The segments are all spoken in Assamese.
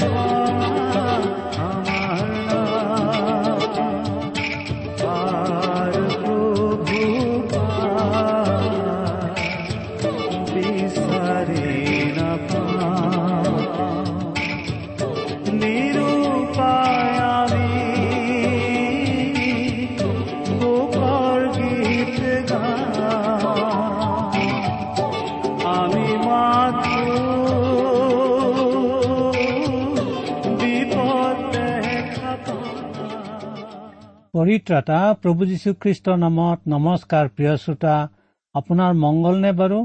নাই পৰিত্ৰাতা প্ৰভু যীশুখ্ৰীষ্টৰ নামত নমস্কাৰ প্ৰিয় শ্ৰোতা আপোনাৰ মংগল নে বাৰু?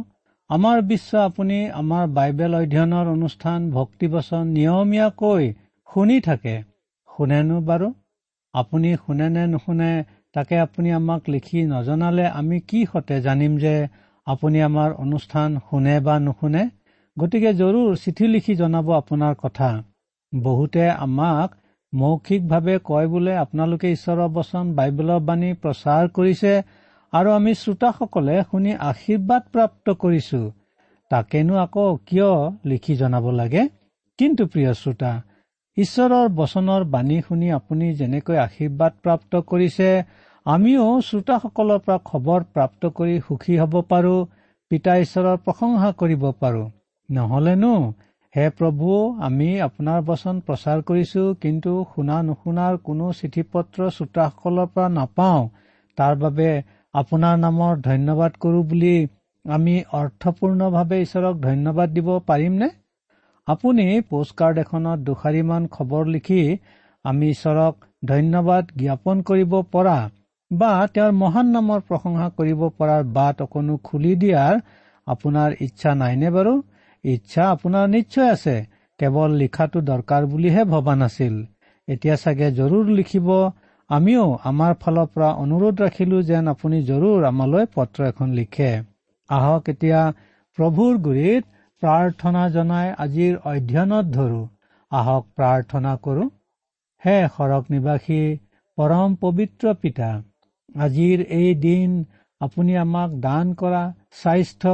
আমাৰ বিশ্ব আপুনি আমাৰ বাইবেল অধ্যয়নৰ অনুষ্ঠান ভক্তিবচন নিয়মীয়াকৈ শুনি থাকে। শুনেনো বাৰু? আপুনি শুনে নে নুশুনে তাকে আপুনি আমাক লিখি নজনালে আমি কি সতে জানিম যে আপুনি আমাৰ অনুষ্ঠান শুনে বা নুশুনে? গতিকে জৰুৰ চিঠি লিখি জনাব আপোনাৰ কথা। বহুতে আমাক মৌখিকভাৱে কয় বোলে আপোনালোকে ঈশ্বৰৰ বচন বাইবেলৰ বাণী প্ৰচাৰ কৰিছে আৰু আমি শ্ৰোতাসকলে শুনি আশীৰ্বাদ প্ৰাপ্ত কৰিছো। তাকেনো আকৌ কিয় লিখি জনাব লাগে? কিন্তু প্ৰিয় শ্ৰোতা ঈশ্বৰৰ বচনৰ বাণী শুনি আপুনি যেনেকৈ আশীৰ্বাদ প্ৰাপ্ত কৰিছে আমিও শ্ৰোতাসকলৰ পৰা খবৰ প্ৰাপ্ত কৰি সুখী হ'ব পাৰো পিতা ঈশ্বৰৰ প্ৰশংসা কৰিব পাৰো। নহলেনো হে প্ৰভু আমি আপোনাৰ বচন প্ৰচাৰ কৰিছো কিন্তু শুনা নুশুনাৰ কোনো চিঠি পত্ৰ শ্ৰোতাসকলৰ পৰা নাপাওঁ। তাৰ বাবে আপোনাৰ নামৰ ধন্যবাদ কৰো বুলি আমি অৰ্থপূৰ্ণভাৱে ঈশ্বৰক ধন্যবাদ দিব পাৰিমনে? আপুনি পোষ্টকাৰ্ড এখনত দুষাৰিমান খবৰ লিখি আমি ঈশ্বৰক ধন্যবাদ জ্ঞাপন কৰিব পৰা বা তেওঁৰ মহান নামৰ প্ৰশংসা কৰিব পৰাৰ বাট অকণো খুলি দিয়াৰ আপোনাৰ ইচ্ছা নাইনে বাৰু? ইচ্ছা আপোনাৰ নিশ্চয় আছে। কেৱল লিখাটো দৰকাৰ বুলিহে ভবা নাছিল। এতিয়া চাগে জৰুৰ লিখিব। আমিও আমাৰ ফালৰ পৰা অনুৰোধ ৰাখিলো যেন আপুনি জৰুৰ আমালৈ পত্ৰ এখন লিখে। আহক এতিয়া প্ৰভুৰ গুৰিত প্ৰাৰ্থনা জনাই আজিৰ অধ্যয়নত ধৰো। আহক প্ৰাৰ্থনা কৰো। হে সৰগ নিবাসী পৰম পবিত্ৰ পিতা আজিৰ এই দিন আপুনি আমাক দান কৰা স্বাস্থ্য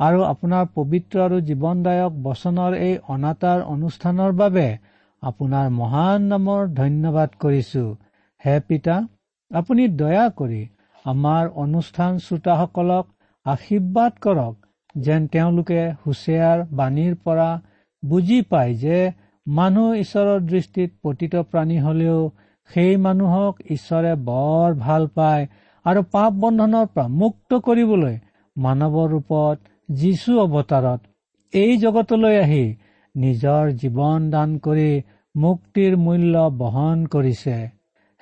আৰু আপোনাৰ পবিত্ৰ আৰু জীৱনদায়ক বচনৰ এই অনাতাৰ অনুষ্ঠানৰ বাবে আপোনাৰ মহান নামৰ ধন্যবাদ কৰিছো। হে পিতা আপুনি দয়া কৰি আমাৰ অনুষ্ঠান শ্ৰোতাসকলক আশীৰ্বাদ কৰক যেন তেওঁলোকে হুচেয়াৰ বাণীৰ পৰা বুজি পায় যে মানুহ ঈশ্বৰৰ দৃষ্টিত পতিত প্ৰাণী হলেও সেই মানুহক ঈশ্বৰে বৰ ভাল পায় আৰু পাপ বন্ধনৰ পৰা মুক্ত কৰিবলৈ মানৱৰ ৰূপত যীশু অৱতাৰত। এই জগতলৈ আহি নিজৰ জীৱন দান কৰি মুক্তিৰ মূল্য বহন কৰিছে।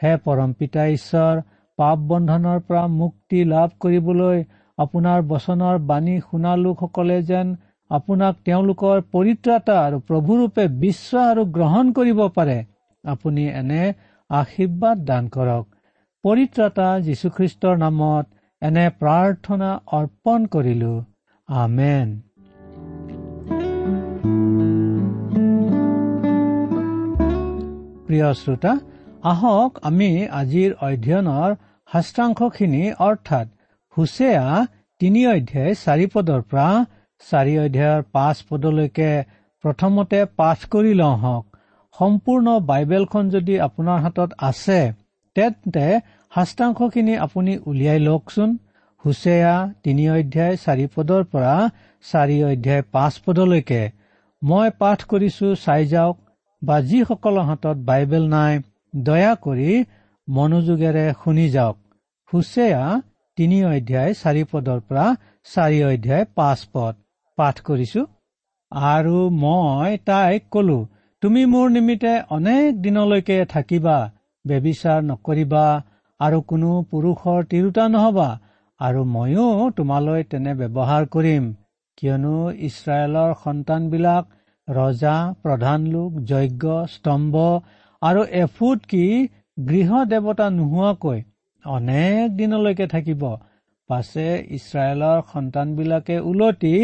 হে পৰম পিতা ঈশ্বৰ পাপ বন্ধনৰ পৰা মুক্তি লাভ কৰিবলৈ আপোনাৰ বচনৰ বাণী শুনা লোকসকলে যেন আপোনাক তেওঁলোকৰ পৰিত্ৰাতা আৰু প্ৰভুৰূপে বিশ্বাস আৰু গ্ৰহণ কৰিব পাৰে আপুনি এনে আশীৰ্বাদ দান কৰক। পৰিত্ৰাতা যীশুখ্ৰীষ্টৰ নামত এনে প্ৰাৰ্থনা অৰ্পণ কৰিলো। আমেন প্ৰিয় শ্ৰোতা আহক আমি আজিৰ অধ্যয়নৰ শাস্ত্ৰাংশখিনি অৰ্থাৎ হুছেয়া তিনি অধ্যায় চাৰি পদৰ পৰা চাৰি অধ্যায়ৰ পাঁচ পদলৈকে প্ৰথমতে পাঠ কৰি লওঁ হওক। সম্পূৰ্ণ বাইবেলখন যদি আপোনাৰ হাতত আছে তেন্তে শাস্ত্ৰাংশখিনি আপুনি উলিয়াই লওকচোন। হুছেয়া তিনি অধ্যায় চাৰি পদৰ পৰা চাৰি অধ্যায় পাঁচ পদলৈকে মই পাঠ কৰিছো চাই যাওক বা যিসকলৰ হাতত বাইবেল নাই দয়া কৰি মনোযোগেৰে শুনি যাওক। হুছেয়া তিনি অধ্যায় চাৰি পদৰ পৰা চাৰি অধ্যায় পাঁচ পদ পাঠ কৰিছো আৰু মই তাইক কলো তুমি মোৰ নিমিত্তে অনেক দিনলৈকে থাকিবা বেবিচাৰ নকৰিবা আৰু কোনো পুৰুষৰ তিৰোতা নহবা আৰু ময়ো তোমালৈ তেনে ব্যৱহাৰ কৰিম। কিয়নো ইছৰাইলৰ সন্তানবিলাক ৰজা প্ৰধান লোক যজ্ঞ স্তম্ভ আৰু এফুট কি গৃহ দেৱতা নোহোৱাকৈ অনেক দিনলৈকে থাকিব। পাছে ইছৰাইলৰ সন্তানবিলাকে ওলটি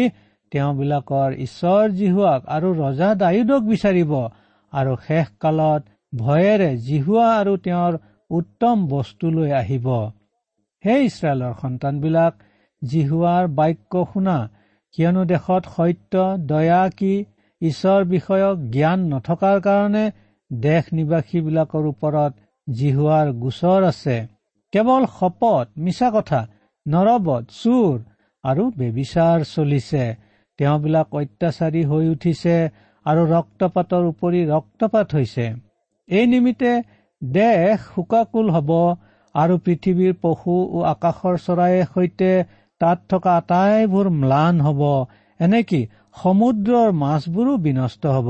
তেওঁবিলাকৰ ঈশ্বৰ জিহুৱাক আৰু ৰজা দায়ুদক বিচাৰিব আৰু শেষ কালত ভয়েৰে জিহুৱা আৰু তেওঁৰ উত্তম বস্তু লৈ আহিব। সেই ইছৰাইলৰ সন্তানবিলাক জিহুৱাৰ বাক্য শুনা কিয়নো দেশত সত্য দয়া কি ঈশ্বৰ বিষয়ক জ্ঞান নথকাৰ কাৰণে দেশ নিবাসীবিলাকৰ ওপৰত জিহুৱাৰ গোচৰ আছে। কেৱল শপত মিছা কথা নৰবধ চুৰ আৰু বেবিচাৰ চলিছে। তেওঁবিলাক অত্যাচাৰী হৈ উঠিছে আৰু ৰক্তপাতৰ উপৰি ৰক্তপাত হৈছে। এই নিমিত্তে দেশ শোকাকুল হব আৰু পৃথিৱীৰ পশু আকাশৰ চৰাইৰ সৈতে তাত থকা আটাইবোৰ ম্লান হব। এনেকি সমুদ্ৰৰ মাছবোৰো বিনষ্ট হব?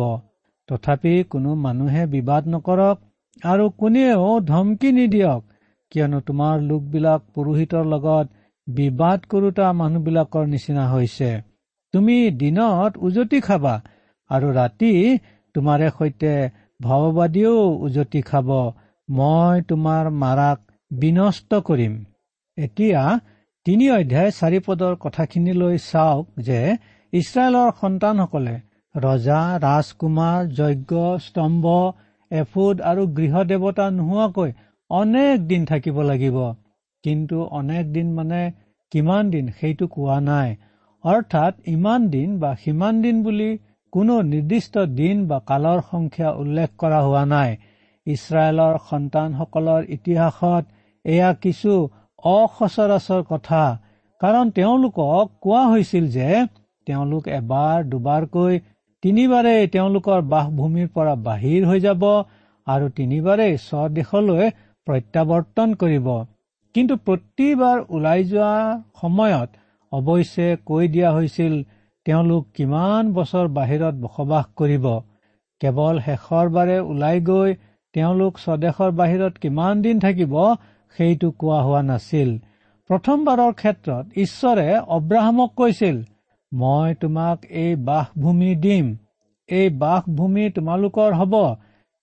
তথাপি কোনো মানুহে বিবাদ নকৰক আৰু কোনেও ধমকি নিদিয়ক কিয়নো তোমাৰ লোকবিলাক পুৰোহিতৰ লগত বিবাদ কৰোতা মানুহবিলাকৰ নিচিনা হৈছে। তুমি দিনত উজতি খাবা আৰু ৰাতি তোমাৰে সৈতে ভৱবাদীও উজতি খাব। মই তোমাৰ মাৰাক বিনষ্ট কৰিম। এতিয়া তিনি অধ্যায় চাৰি পদৰ কথাখিনিলৈ চাওক যে ইছৰাইলৰ সন্তানসকলে ৰজা ৰাজকুমাৰ যজ্ঞ স্তম্ভ এফুদ আৰু গৃহ দেৱতা নোহোৱাকৈ অনেক দিন থাকিব লাগিব। কিন্তু অনেক দিন মানে কিমান দিন সেইটো কোৱা নাই। অৰ্থাৎ ইমান দিন বা সিমান দিন বুলি কোনো নিৰ্দিষ্ট দিন বা কালৰ সংখ্যা উল্লেখ কৰা হোৱা নাই। ইছৰাইলৰ সন্তানসকলৰ ইতিহাসত এয়া কিছু অসচৰাচৰ কথা কাৰণ তেওঁলোকক কোৱা হৈছিল যে তেওঁলোক এবাৰ দুবাৰকৈ তিনিবাৰেই তেওঁলোকৰ বাসভূমিৰ পৰা বাহিৰ হৈ যাব আৰু তিনিবাৰেই স্বদেশলৈ প্ৰত্যাৱৰ্তন কৰিব। কিন্তু প্ৰতিবাৰ ওলাই যোৱা সময়ত অৱশ্যে কৈ দিয়া হৈছিল তেওঁলোক কিমান বছৰ বাহিৰত বসবাস কৰিব? কেৱল শেষৰ বাৰে ওলাই গৈ তেওঁলোক স্বদেশৰ বাহিৰত কিমান দিন থাকিব সেইটো কোৱা হোৱা নাছিল। প্ৰথমবাৰৰ ক্ষেত্ৰত ঈশ্বৰে অব্ৰাহামক কৈছিল মই তোমাক এই বাসভূমি দিম। এই বাসভূমি তোমালোকৰ হ'ব।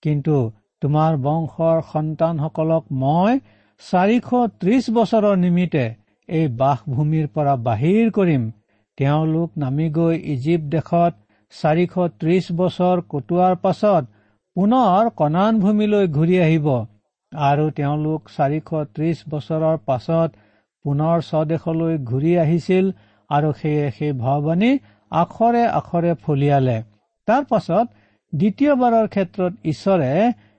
কিন্তু তোমাৰ বংশৰ সন্তানসকলক মই চাৰিশ ত্ৰিশ বছৰৰ নিমিত্তে এই বাসভূমিৰ পৰা বাহিৰ কৰিম। তেওঁলোক নামি গৈ ইজিপ্ত দেশত চাৰিশ ত্ৰিশ বছৰ কটোৱাৰ পাছত পুনৰ কণান ভূমিলৈ ঘূৰি আহিব। আৰু তেওঁলোক চাৰিশ ত্ৰিশ বছৰৰ পাছত পুনৰ স্বদেশলৈ ঘূৰি আহিছিল আৰু সেয়ে সেই ভাৱবাণী আখৰে আখৰে ফলিয়ালে। তাৰ পাছত দ্বিতীয়বাৰৰ ক্ষেত্ৰত ঈশ্বৰে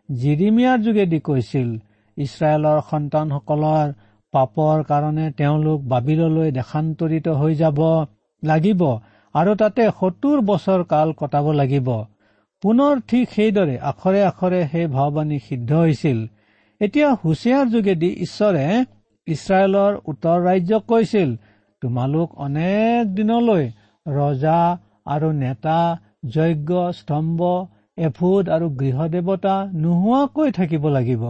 জিৰিমিয়াৰ যোগেদি কৈছিল ইছৰাইলৰ সন্তানসকলৰ পাপৰ কাৰণে তেওঁলোক বাবিললৈ দেশান্তৰিত হৈ যাব লাগিব আৰু তাতে সত্তৰ বছৰ কাল কটাব লাগিব। পুনৰ ঠিক সেইদৰে আখৰে আখৰে সেই ভাৱবাণী সিদ্ধ হৈছিল। এতিয়া হুচিয়াৰ যোগেদি ঈশ্বৰে ইছৰাইলৰ উত্তৰ ৰাজ্যক কৈছিল তোমালোক অনেক দিনলৈ ৰজা আৰু নেতা যজ্ঞ স্তম্ভ এফুদ আৰু গৃহ দেৱতা নোহোৱাকৈ থাকিব লাগিব।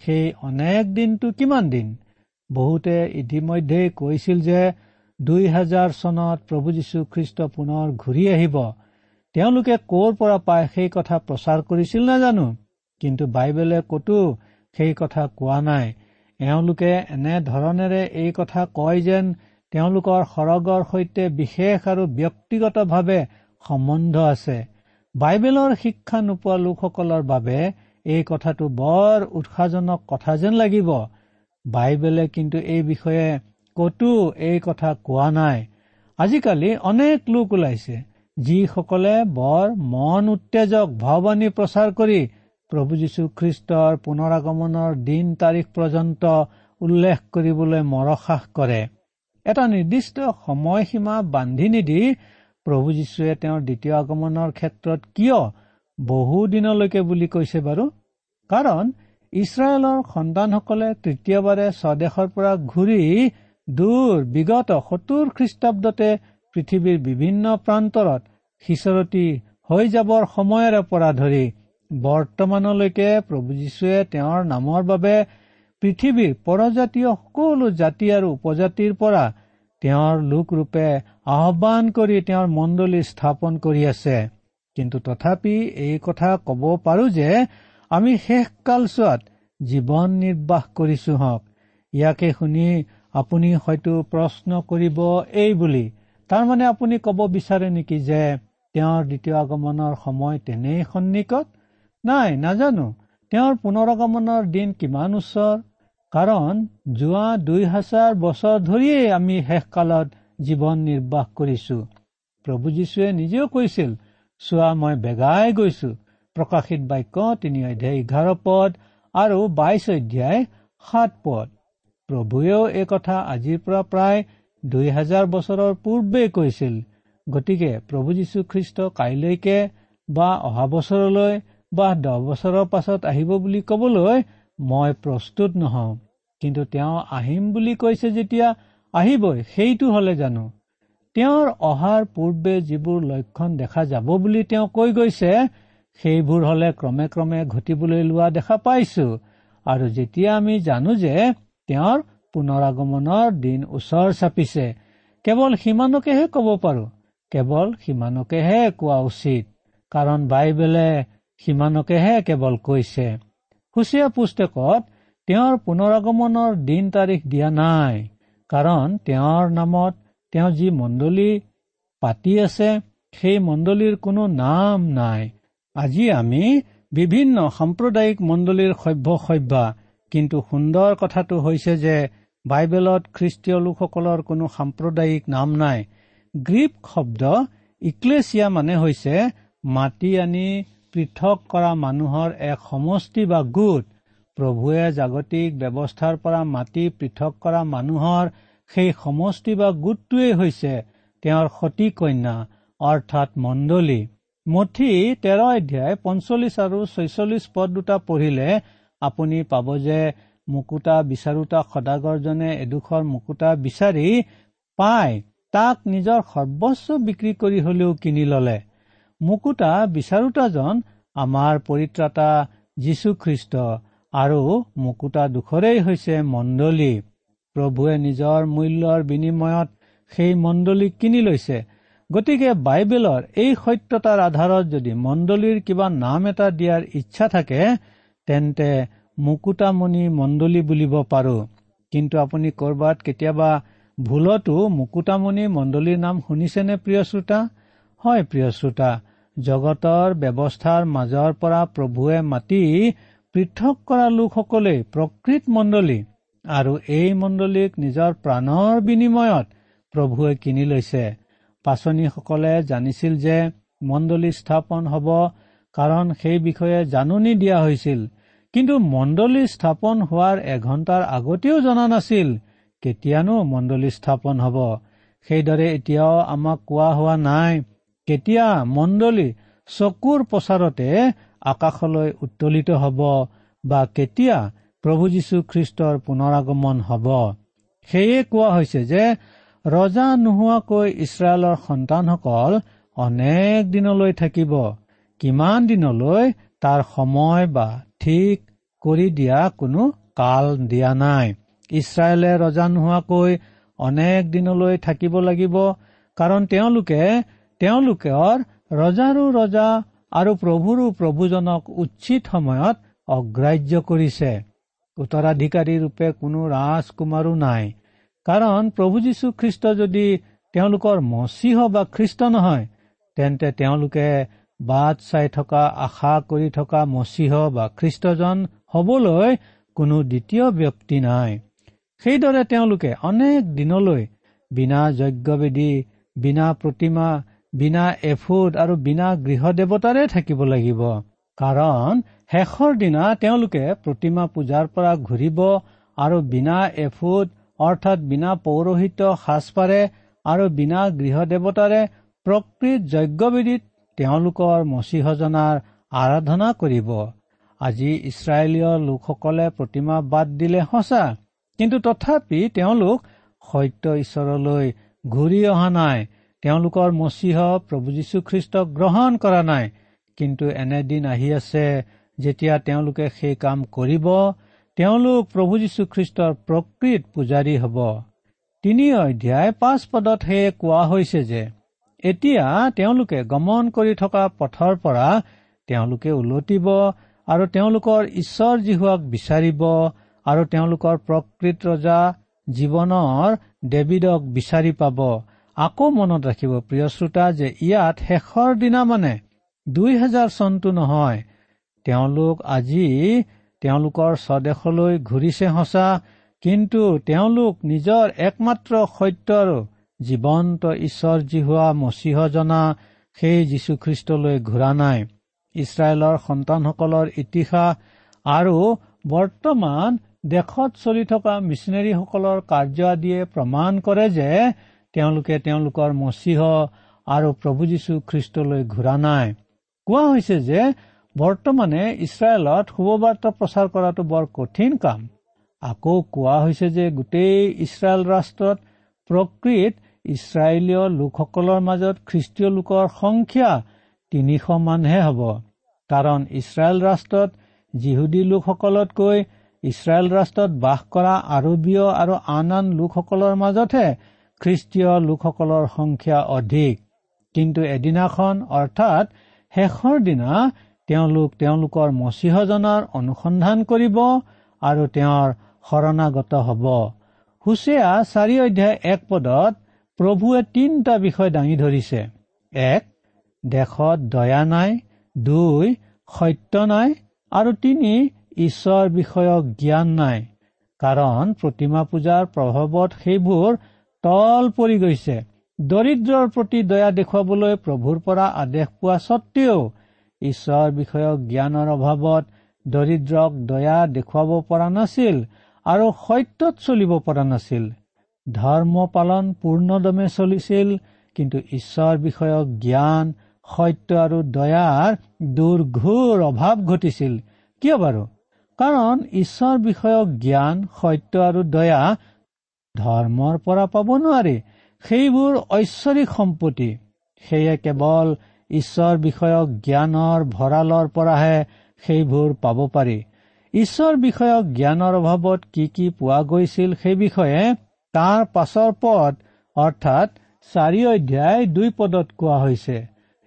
সেই অনেক দিনটো কিমান দিন? বহুতে ইতিমধ্যেই কৈছিল যে দুই হাজাৰ চনত প্ৰভু যীশুখ্ৰীষ্ট পুনৰ ঘূৰি আহিব। তেওঁলোকে ক'ৰ পৰা পায় সেই কথা প্ৰচাৰ কৰিছিল নাজানো কিন্তু বাইবেলে ক'তো সেই কথা কোৱা নাই। এওঁলোকে এনেধৰণেৰে এই কথা কয় যেন তেওঁলোকৰ সৰগৰ সৈতে বিশেষ আৰু ব্যক্তিগতভাৱে সম্বন্ধ আছে। বাইবেলৰ শিক্ষা নোপোৱা লোকসকলৰ বাবে এই কথাটো বৰ উৎসাহজনক কথা যেন লাগিব। বাইবেলে কিন্তু এই বিষয়ে কতো এই কথা কোৱা নাই। আজিকালি অনেক লোক ওলাইছে যিসকলে বৰ মন উত্তেজক ভাৱবাণী প্ৰচাৰ কৰি প্ৰভু যীশুখ্ৰীষ্টৰ পুনৰাগমনৰ দিন তাৰিখ পৰ্যন্ত উল্লেখ কৰিবলৈ মৰসাহ কৰে। এটা নিৰ্দিষ্ট সময়সীমা বান্ধি নিদি প্ৰভু যীশুৱে তেওঁৰ দ্বিতীয় আগমনৰ ক্ষেত্ৰত কিয় বহু দিনলৈকে বুলি কৈছে বাৰু? কাৰণ ইছৰাইলৰ সন্তানসকলে তৃতীয়বাৰে স্বদেশৰ পৰা ঘূৰি দূৰ বিগত সত্তৰ খ্ৰীষ্টাব্দতে পৃথিৱীৰ বিভিন্ন প্ৰান্তৰত সিঁচৰতি হৈ যাবৰ সময়ৰে পৰা ধৰি বৰ্তমানলৈকে প্ৰভু যীশুৱে তেওঁৰ নামৰ বাবে পৃথিৱীৰ পৰজাতীয় সকলো জাতি আৰু উপজাতিৰ পৰা তেওঁৰ লোকৰূপে আহ্বান কৰি তেওঁৰ মণ্ডলী স্থাপন কৰি আছে। কিন্তু তথাপি এই কথা কব পাৰো যে আমি শেষ কালচোৱাত জীৱন নিৰ্বাহ কৰিছো হওক। ইয়াকে শুনি আপুনি হয়তো প্ৰশ্ন কৰিব এই বুলি। তাৰমানে আপুনি কব বিচাৰে নেকি যে তেওঁৰ দ্বিতীয় আগমনৰ সময় তেনেই সন্নিকট? নাই নাজানো। তেওঁৰ পুনৰ আগমনৰ দিন কিমান ওচৰ? কাৰণ যোৱা দুই হাজাৰ বছৰ ধৰিয়েই আমি শেষকালত জীৱন নিৰ্বাহ কৰিছো। প্ৰভু যীশুৱে নিজেও কৈছিল চোৱা মই বেগাই গৈছো। প্ৰকাশিত বাক্য তিনি অধ্যায় এঘাৰ পদ আৰু বাইশ অধ্যায় সাত পদ। প্ৰভুৱেও এই কথা আজিৰ পৰা প্ৰায় দুই হাজাৰ বছৰৰ পূৰ্বেই কৈছিল। গতিকে প্ৰভু যীশুখ্ৰীষ্ট কাইলৈকে বা অহা বছৰলৈ বা দহ বছৰৰ পাছত আহিব বুলি কবলৈ মই প্ৰস্তুত নহওঁ। কিন্তু তেওঁ আহিম বুলি কৈছে যেতিয়া আহিবই সেইটো হলে জানো। তেওঁৰ অহাৰ পূৰ্বে যিবোৰ লক্ষণ দেখা যাব বুলি তেওঁ কৈ গৈছে সেইবোৰ হলে ক্ৰমে ক্ৰমে ঘটিবলৈ লোৱা দেখা পাইছো। আৰু যেতিয়া আমি জানো যে তেওঁৰ পুনৰ আগমনৰ দিন ওচৰ চাপিছে কেৱল সিমানকেহে কব পাৰো। কেৱল সিমানকেহে কোৱা উচিত। কাৰণ বাইবেলে সিমানকেহে কেৱল কৈছে। সুচীয়া পুস্তকত তেওঁৰ পুনৰ আগমনৰ দিন তাৰিখ দিয়া নাই কাৰণ তেওঁৰ নামত তেওঁ যি মণ্ডলী পাতি আছে সেই মণ্ডলীৰ কোনো নাম নাই। আজি আমি বিভিন্ন সাম্প্ৰদায়িক মণ্ডলীৰ সভ্য সভ্যা কিন্তু সুন্দৰ কথাটো হৈছে যে বাইবেলত খ্ৰীষ্টীয় লোকসকলৰ কোনো সাম্প্ৰদায়িক নাম নাই। গ্ৰীপ শব্দ ইক্লেছিয়া মানে হৈছে মাটি আনি পৃথক কৰা মানুহৰ এক সমষ্টি বা গোট প্ৰভুৱে জাগতিক ব্যৱস্থাৰ পৰা মাতি পৃথক কৰা মানুহৰ সেই সমষ্টি বা গোটটোৱেই হৈছে তেওঁৰ সতী কন্যা অৰ্থাৎ মণ্ডলী। মঠি তেৰ অধ্যায় পঞ্চল্লিছ আৰু ছয়চল্লিছ পদ দুটা পঢ়িলে আপুনি পাব যে মুকুতা বিচাৰোতা সদাগৰজনে এডোখৰ মুকুতা বিচাৰি পাই তাক নিজৰ সৰ্বস্ব বিক্ৰী কৰি হলেও কিনি ললে। মুকুতা বিচাৰোতাজন আমাৰ পৰিত্ৰাতা যীশুখ্ৰীষ্ট আৰু মুকুতা দুখৰেই হৈছে মণ্ডলী। প্ৰভুৱে নিজৰ মূল্যৰ বিনিময়ত সেই মণ্ডলীক কিনি লৈছে। গতিকে বাইবেলৰ এই সত্যতাৰ আধাৰত যদি মণ্ডলীৰ কিবা নাম এটা দিয়াৰ ইচ্ছা থাকে তেন্তে মুকুতামণি মণ্ডলী বুলিব পাৰো। কিন্তু আপুনি কৰবাত কেতিয়াবা ভুলতো মুকুতামণি মণ্ডলীৰ নাম শুনিছেনে প্ৰিয় শ্ৰোতা? হয় প্ৰিয় শ্ৰোতা। জগতৰ ব্যৱস্থাৰ মাজৰ পৰা প্ৰভুৱে মাতি পৃথক কৰা লোকসকলেই প্ৰকৃত মণ্ডলী আৰু এই মণ্ডলীক নিজৰ প্ৰাণৰ বিনিময়ত প্ৰভুৱে কিনি লৈছে। পাচনীসকলে জানিছিল যে মণ্ডলী স্থাপন হব কাৰণ সেই বিষয়ে জাননী দিয়া হৈছিল। কিন্তু মণ্ডলী স্থাপন হোৱাৰ এঘণ্টাৰ আগতেও জনা নাছিল কেতিয়ানো মণ্ডলী স্থাপন হব। সেইদৰে এতিয়াও আমাক কোৱা হোৱা নাই কেতিয়া মণ্ডলী চকুৰ প্ৰচাৰতে আকাশলৈ উত্তোলিত হব বা কেতিয়া প্ৰভু যীশু খ্ৰীষ্টৰ পুনৰাগমন হব? সেয়ে কোৱা হৈছে যে ৰজা নোহোৱাকৈ ইছৰাইলৰ সন্তানসকল অনেক দিনলৈ থাকিব। কিমান দিনলৈ তাৰ সময় বা ঠিক কৰি দিয়া কোনো কাল দিয়া নাই। ইছৰাইলে ৰজা নোহোৱাকৈ অনেক দিনলৈ থাকিব লাগিব। কাৰণ তেওঁলোকে তেওঁলোকৰ ৰজাৰো ৰজা আৰু প্ৰভুৰো প্ৰভুজনক উচিত সময়ত অগ্ৰাহ্য কৰিছে। উত্তৰাধিকাৰী ৰূপে কোনো ৰাজকুমাৰো নাই। কাৰণ প্ৰভু যীশুখ্ৰীষ্ট যদি তেওঁলোকৰ মচিহ বা খ্ৰীষ্ট নহয় তেন্তে তেওঁলোকে বাট চাই থকা আশা কৰি থকা মচিহ বা খ্ৰীষ্টজন হবলৈ কোনো দ্বিতীয় ব্যক্তি নাই। সেইদৰে তেওঁলোকে অনেক দিনলৈ বিনা যজ্ঞবেদী বিনা প্ৰতিমা বিনা এফুট আৰু বিনা গৃহ দেৱতাৰে থাকিব লাগিব। কাৰণ শেষৰ দিনা তেওঁলোকে প্ৰতিমা পূজাৰ পৰা ঘূৰিব আৰু বিনা এফুট অৰ্থাৎ বিনা পৌৰোহিত সাজপাৰে আৰু বিনা গৃহ দেৱতাৰে প্ৰকৃত যজ্ঞবিধিত তেওঁলোকৰ মচিহজনাৰ আৰাধনা কৰিব। আজি ইছৰাইলীয় লোকসকলে প্ৰতিমা বাদ দিলে সঁচা কিন্তু তথাপি তেওঁলোক সত্য ঈশ্বৰলৈ ঘূৰি অহা নাই। তেওঁলোকৰ মচিহ প্ৰভু যীশুখ্ৰীষ্টক গ্ৰহণ কৰা নাই। কিন্তু এনেদিন আহি আছে যেতিয়া তেওঁলোকে সেই কাম কৰিব তেওঁলোক প্ৰভু যীশুখ্ৰীষ্টৰ প্ৰকৃত পূজাৰী হ'ব। তিনি অধ্যায় পাঁচ পদত সেয়ে কোৱা হৈছে যে এতিয়া তেওঁলোকে গমন কৰি থকা পথৰ পৰা তেওঁলোকে ওলটিব আৰু তেওঁলোকৰ ঈশ্বৰ জীহুৱাক বিচাৰিব আৰু তেওঁলোকৰ প্ৰকৃত ৰজা জীৱনৰ ডেভিডক বিচাৰি পাব। আকৌ মনত ৰাখিব প্ৰিয় শ্ৰোতা যে ইয়াত শেষৰ দিনা মানে দুই হাজাৰ চনটো নহয়। তেওঁলোক আজি তেওঁলোকৰ স্বদেশলৈ ঘূৰিছে সঁচা কিন্তু তেওঁলোক নিজৰ একমাত্ৰ সত্য আৰু জীৱন্ত ঈশ্বৰ যি হোৱা মচিহজনা সেই যীশুখ্ৰীষ্টলৈ ঘূৰা নাই। ইছৰাইলৰ সন্তানসকলৰ ইতিহাস আৰু বৰ্তমান দেশত চলি থকা মিছনেৰীসকলৰ কাৰ্য আদিয়ে প্ৰমাণ কৰে যে তেওঁলোকে তেওঁলোকৰ মচিহ আৰু প্ৰভু যীশু খ্ৰীষ্টলৈ ঘূৰা নাই। কোৱা হৈছে যে বৰ্তমানে ইছৰাইলত শুভবাৰ্তা প্ৰচাৰ কৰাটো বৰ কঠিন কাম। আকৌ কোৱা হৈছে যে গোটেই ইছৰাইল ৰাষ্ট্ৰত প্ৰকৃত ইছৰাইলীয় লোকসকলৰ মাজত খ্ৰীষ্টীয় লোকৰ সংখ্যা তিনিশ মানহে হ'ব। কাৰণ ইছৰাইল ৰাষ্ট্ৰত যিহুদী লোকসকলতকৈ ইছৰাইল ৰাষ্ট্ৰত বাস কৰা আৰবীয় আৰু আন আন লোকসকলৰ মাজতহে খ্ৰীষ্টীয় লোকসকলৰ সংখ্যা অধিক। কিন্তু এদিনাখন অৰ্থাৎ শেষৰ দিনা তেওঁলোক তেওঁলোকৰ মচিহজনাৰ অনুসন্ধান কৰিব আৰু তেওঁৰ শৰণাগত হ'ব। হুচেয়া চাৰি অধ্যায় এক পদত প্ৰভুৱে তিনিটা বিষয় দাঙি ধৰিছে। এক দেশত দয়া নাই। দুই সত্য নাই। আৰু তিনি ঈশ্বৰ বিষয়ক জ্ঞান নাই। কাৰণ প্ৰতিমা পূজাৰ প্ৰভাৱত সেইবোৰ তল পৰি গৈছে। দৰিদ্ৰৰ প্ৰতি দয়া দেখুৱাবলৈ প্ৰভুৰ পৰা আদেশ পোৱা স্বত্তেও ঈশ্বৰ বিষয়ক জ্ঞানৰ অভাৱত দৰিদ্ৰক দয়া দেখুৱাব পৰা নাছিল আৰু সত্যত চলিব পৰা নাছিল। ধৰ্ম পালন পূৰ্ণদমে চলিছিল কিন্তু ঈশ্বৰ বিষয়ক জ্ঞান সত্য আৰু দয়াৰ দুৰ্ঘোৰ অভাৱ ঘটিছিল। কিয় বাৰু? কাৰণ ঈশ্বৰ বিষয়ক জ্ঞান সত্য আৰু দয়া ধৰ্মৰ পৰা পাব নোৱাৰি। সেইবোৰ ঐশ্বৰিক সম্পত্তি। সেয়ে কেৱল ঈশ্বৰ বিষয়ক জ্ঞানৰ ভঁৰালৰ পৰাহে সেইবোৰ পাব পাৰি। ঈশ্বৰ বিষয়ক জ্ঞানৰ অভাৱত কি কি পোৱা গৈছিল সেই বিষয়ে তাৰ পাছৰ পদ অৰ্থাৎ চাৰি অধ্যায় দুই পদত কোৱা হৈছে।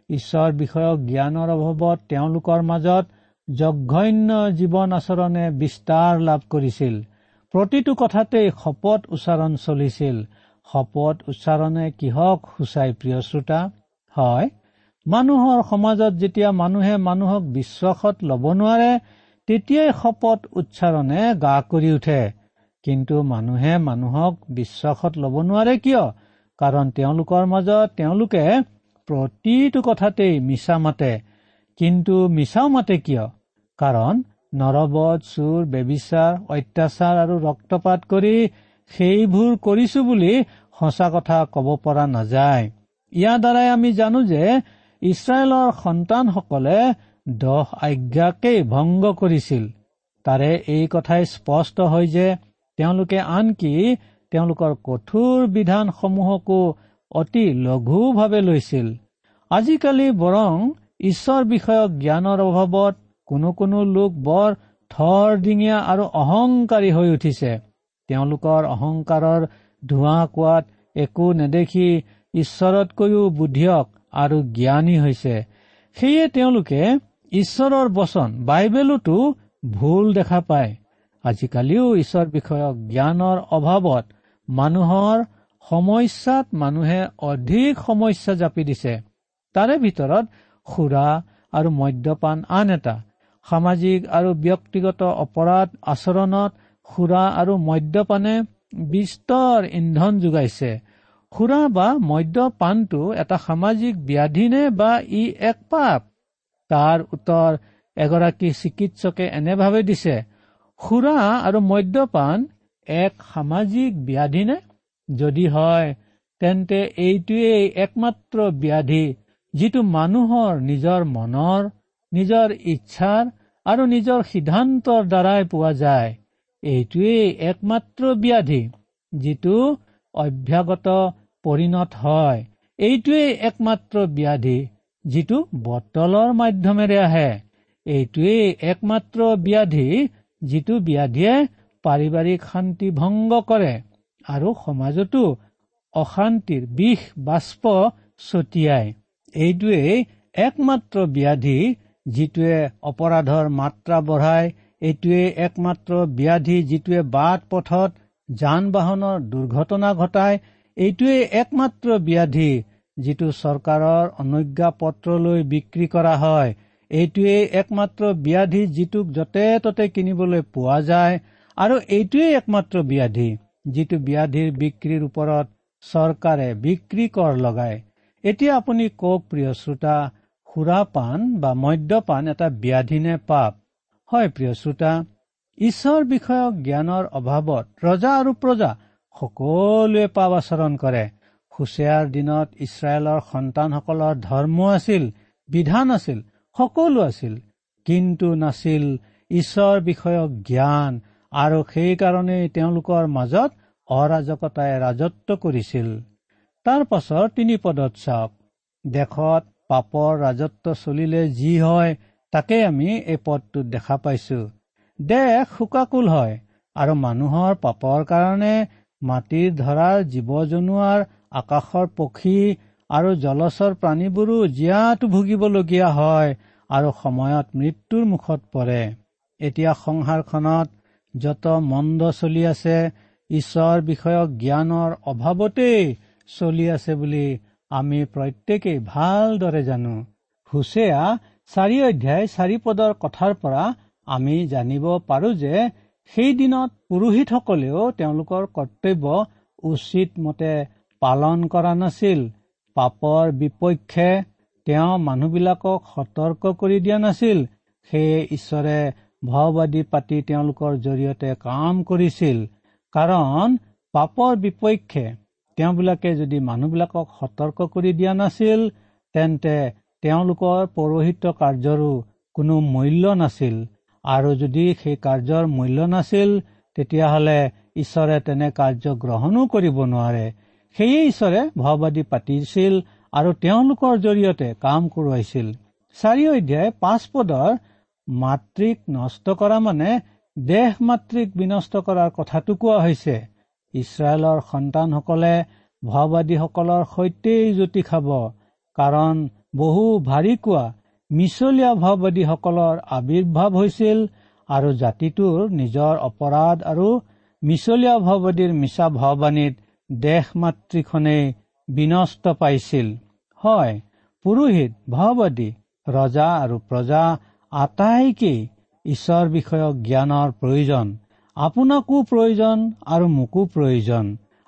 ঈশ্বৰ বিষয়ক জ্ঞানৰ অভাৱত তেওঁলোকৰ মাজত যঘন্য জীৱন আচৰণে বিস্তাৰ লাভ কৰিছিল। প্ৰতিটো কথাতেই শপত উচ্চাৰণ চলিছিল। শপত উচ্চাৰণে কিহক সূচাই প্ৰিয় শ্ৰোতা? হয় মানুহৰ সমাজত যেতিয়া মানুহে মানুহক বিশ্বাসত ল'ব নোৱাৰে তেতিয়াই শপত উচ্চাৰণে গা কৰি উঠে। কিন্তু মানুহে মানুহক বিশ্বাসত ল'ব নোৱাৰে কিয়? কাৰণ তেওঁলোকৰ মাজত তেওঁলোকে প্ৰতিটো কথাতেই মিছা মাতে। কিন্তু মিছাও মাতে কিয়? কাৰণ নৰবধ চুৰ বেবিচাৰ অত্যাচাৰ আৰু ৰক্তপাত কৰি সেইবোৰ কৰিছো বুলি সঁচা কথা কব পৰা নাযায়। ইয়াৰ দ্বাৰাই আমি জানো যে ইছৰাইলৰ সন্তানসকলে দহ আজ্ঞাকেই ভংগ কৰিছিল। তাৰে এই কথাই স্পষ্ট হয় যে তেওঁলোকে আনকি তেওঁলোকৰ কঠোৰ বিধানসমূহকো অতি লঘুভাৱে লৈছিল। আজিকালি বৰং ঈশ্বৰ বিষয়ক জ্ঞানৰ অভাৱত কোনো কোনো লোক বৰ থৰ ডিঙীয়া আৰু অহংকাৰী হৈ উঠিছে। তেওঁলোকৰ অহংকাৰৰ ধোঁৱা কোৱাত একো নেদেখি ঈশ্বৰতকৈও বুদ্ধিয়ক আৰু জ্ঞানী হৈছে। সেয়ে তেওঁলোকে ঈশ্বৰৰ বচন বাইবেলতো ভুল দেখা পায়। আজিকালিও ঈশ্বৰ বিষয়ক জ্ঞানৰ অভাৱত মানুহৰ সমস্যাত মানুহে অধিক সমস্যা জাপি দিছে। তাৰে ভিতৰত সুৰা আৰু মদ্যপান আন এটা। সামাজিক আৰু ব্যক্তিগত অপৰাধ আচৰণত সুৰা আৰু মদ্যপানে বিস্তৰ ইন্ধন যোগাইছে। সুৰা বা মদ্যপানটো এটা সামাজিক ব্যাধি নে বা ই এক পাপ। তাৰ উত্তৰ এগৰাকী চিকিৎসকে এনেভাৱে দিছে সুৰা আৰু মদ্যপান এক সামাজিক ব্যাধি নে যদি হয় তেন্তে এইটোৱেই একমাত্ৰ ব্যাধি যিটো মানুহৰ নিজৰ মনৰ নিজৰ ইচ্ছাৰ আৰু নিজৰ সিদ্ধান্তৰ দ্বাৰাই পোৱা যায়। এইটোৱেই একমাত্ৰ ব্যাধি যিটো অভ্যাগত পৰিণত হয়। এইটোৱেই একমাত্ৰ ব্যাধি যিটো বটলৰ মাধ্যমেৰে আহে। এইটোৱেই একমাত্ৰ ব্যাধি যিটো ব্যাধিয়ে পাৰিবাৰিক শান্তি ভংগ কৰে আৰু সমাজতো অশান্তিৰ বিষ বাষ্প ছটিয়াই এইটোৱেই একমাত্ৰ ব্যাধি যিটোৱে অপৰাধৰ মাত্ৰা বঢ়ায় এইটোৱে একমাত্ৰ ব্যাধি যিটোৱে বাট পথত যান বাহনৰ দুৰ্ঘটনা ঘটায় এইটোৱে একমাত্ৰ ব্যাধি যিটো চৰকাৰৰ অনুজ্ঞাপত্ৰলৈ বিক্ৰী কৰা হয়। এইটোৱে একমাত্ৰ ব্যাধি যিটোক য'তে ত'তে কিনিবলৈ পোৱা যায় আৰু এইটোৱেই একমাত্ৰ ব্যাধি যিটো ব্যাধিৰ বিক্ৰীৰ ওপৰত চৰকাৰে বিক্ৰী কৰ লগায়। এতিয়া আপুনি কওক প্ৰিয় শ্ৰোতা সুৰাপান বা মদ্যপান এটা ব্যাধি নে পাপ। হয় প্ৰিয় শ্ৰোতা ঈশ্বৰ বিষয়ক জ্ঞানৰ অভাৱত ৰজা আৰু প্ৰজা সকলোৱে পাপ আচৰণ কৰে। সুচেয়াৰ দিনত ইছৰাইলৰ সন্তানসকলৰ ধৰ্ম আছিল বিধান আছিল সকলো আছিল। কিন্তু নাছিল ঈশ্বৰ বিষয়ক জ্ঞান আৰু সেইকাৰণেই তেওঁলোকৰ মাজত অৰাজকতাই ৰাজত্ব কৰিছিল। তাৰ পাছৰ তিনি পদত চাওক। দেশত পাপৰ ৰাজত্ব চলিলে যি হয় তাকে আমি এই পদটোত দেখা পাইছো। দেশ শোকাকুল হয় আৰু মানুহৰ পাপৰ কাৰণে মাটিৰ ধৰাৰ জীৱ জনোৱাৰ আকাশৰ পক্ষী আৰু জলচৰ প্ৰাণীবোৰো জীয়াটো ভুগিবলগীয়া হয় আৰু সময়ত মৃত্যুৰ মুখত পৰে। এতিয়া সংসাৰখনত যত মন্দ চলি আছে ঈশ্বৰ বিষয়ক জ্ঞানৰ অভাৱতেই চলি আছে বুলি আমি প্ৰত্যেকেই ভালদৰে জানো। হুছেয়া চাৰি অধ্যায় চাৰি পদৰ কথাৰ পৰা আমি জানিব পাৰো যে সেই দিনত পুৰোহিতসকলেও তেওঁলোকৰ কৰ্তব্য উচিত মতে পালন কৰা নাছিল। পাপৰ বিপক্ষে তেওঁ মানুহবিলাকক সতৰ্ক কৰি দিয়া নাছিল। সেয়ে ঈশ্বৰে ভাওবাদী পাতি তেওঁলোকৰ জৰিয়তে কাম কৰিছিল। কাৰণ পাপৰ বিপক্ষে তেওঁবিলাকে যদি মানুহবিলাকক সতৰ্ক কৰি দিয়া নাছিল তেন্তে তেওঁলোকৰ পৌৰোহিত্য কাৰ্যৰো কোনো মূল্য নাছিল। আৰু যদি সেই কাৰ্যৰ মূল্য নাছিল তেতিয়াহ'লে ঈশ্বৰে তেনে কাৰ্য গ্ৰহণো কৰিব নোৱাৰে। সেয়ে ঈশ্বৰে ভাওবাদী পাতিছিল আৰু তেওঁলোকৰ জৰিয়তে কাম কৰোৱাইছিল। চাৰি অধ্যায় পাঁচ পদৰ মাতৃক নষ্ট কৰা মানে দেহ মাতৃক বিনষ্ট কৰাৰ কথাটো কোৱা হৈছে। ইছৰাইলৰ সন্তানসকলে ভাওবাদীসকলৰ সৈতেই জ্যোতি খাব কাৰণ বহু ভাৰী কোৱা মিছলীয়া ভাওবাদীসকলৰ আৱিৰ্ভাৱ হৈছিল আৰু জাতিটোৰ নিজৰ অপৰাধ আৰু মিছলীয়া ভাওবাদীৰ মিছা ভাওবাণীত দেশ মাতৃখনেই বিনষ্ট পাইছিল। হয় পুৰোহিত ভাওবাদী ৰজা আৰু প্ৰজা আটাইকেই ঈশ্বৰ বিষয়ক জ্ঞানৰ প্ৰয়োজন। আপোনাকো প্ৰয়োজন আৰু মোকো প্ৰয়োজন।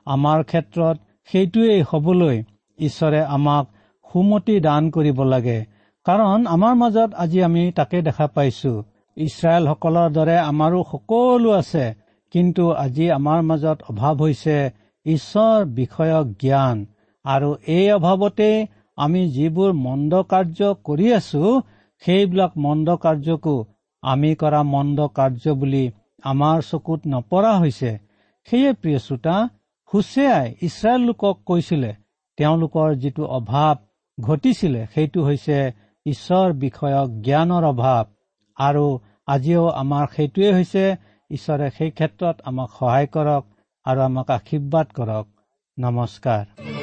আমাৰ ক্ষেত্ৰত সেইটোৱেই হবলৈ ঈশ্বৰে আমাক সুমতি দান কৰিব লাগে। কাৰণ আমাৰ মাজত আজি আমি তাকে দেখা পাইছো। ইছৰাইলসকলৰ দৰে আমাৰো সকলো আছে। কিন্তু আজি আমাৰ মাজত অভাৱ হৈছে ঈশ্বৰ বিষয়ক জ্ঞান। আৰু এই অভাৱতে আমি যিবোৰ মন্দ কাৰ্য কৰি আছো সেইবিলাক মন্দ কাৰ্যকো আমি কৰা মন্দ কাৰ্য বুলি আমাৰ চকুত নপৰা হৈছে। সেয়ে প্ৰিয় শ্ৰোতা হুছেয়াই ইছৰাইল লোকক কৈছিলে তেওঁলোকৰ যিটো অভাৱ ঘটিছিলে সেইটো হৈছে ঈশ্বৰ বিষয়ক জ্ঞানৰ অভাৱ। আৰু আজিও আমাৰ সেইটোৱে হৈছে ঈশ্বৰে সেই ক্ষেত্ৰত আমাক সহায় কৰক আৰু আমাক আশীৰ্বাদ কৰক। নমস্কাৰ।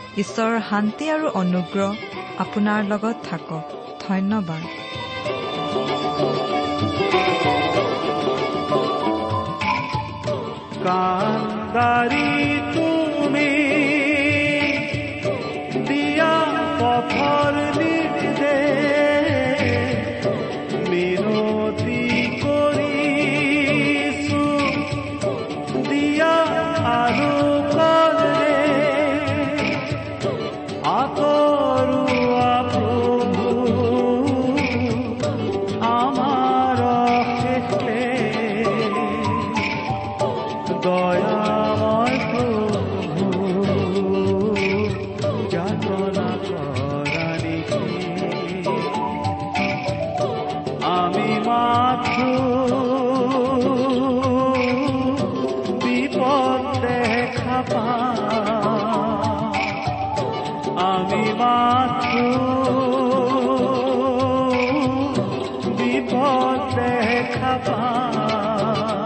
ঈশ্বৰৰ শান্তি আৰু অনুগ্ৰহ আপোনাৰ লগত থাকক। ধন্যবাদ। কান্দাৰি দেখা পাওঁ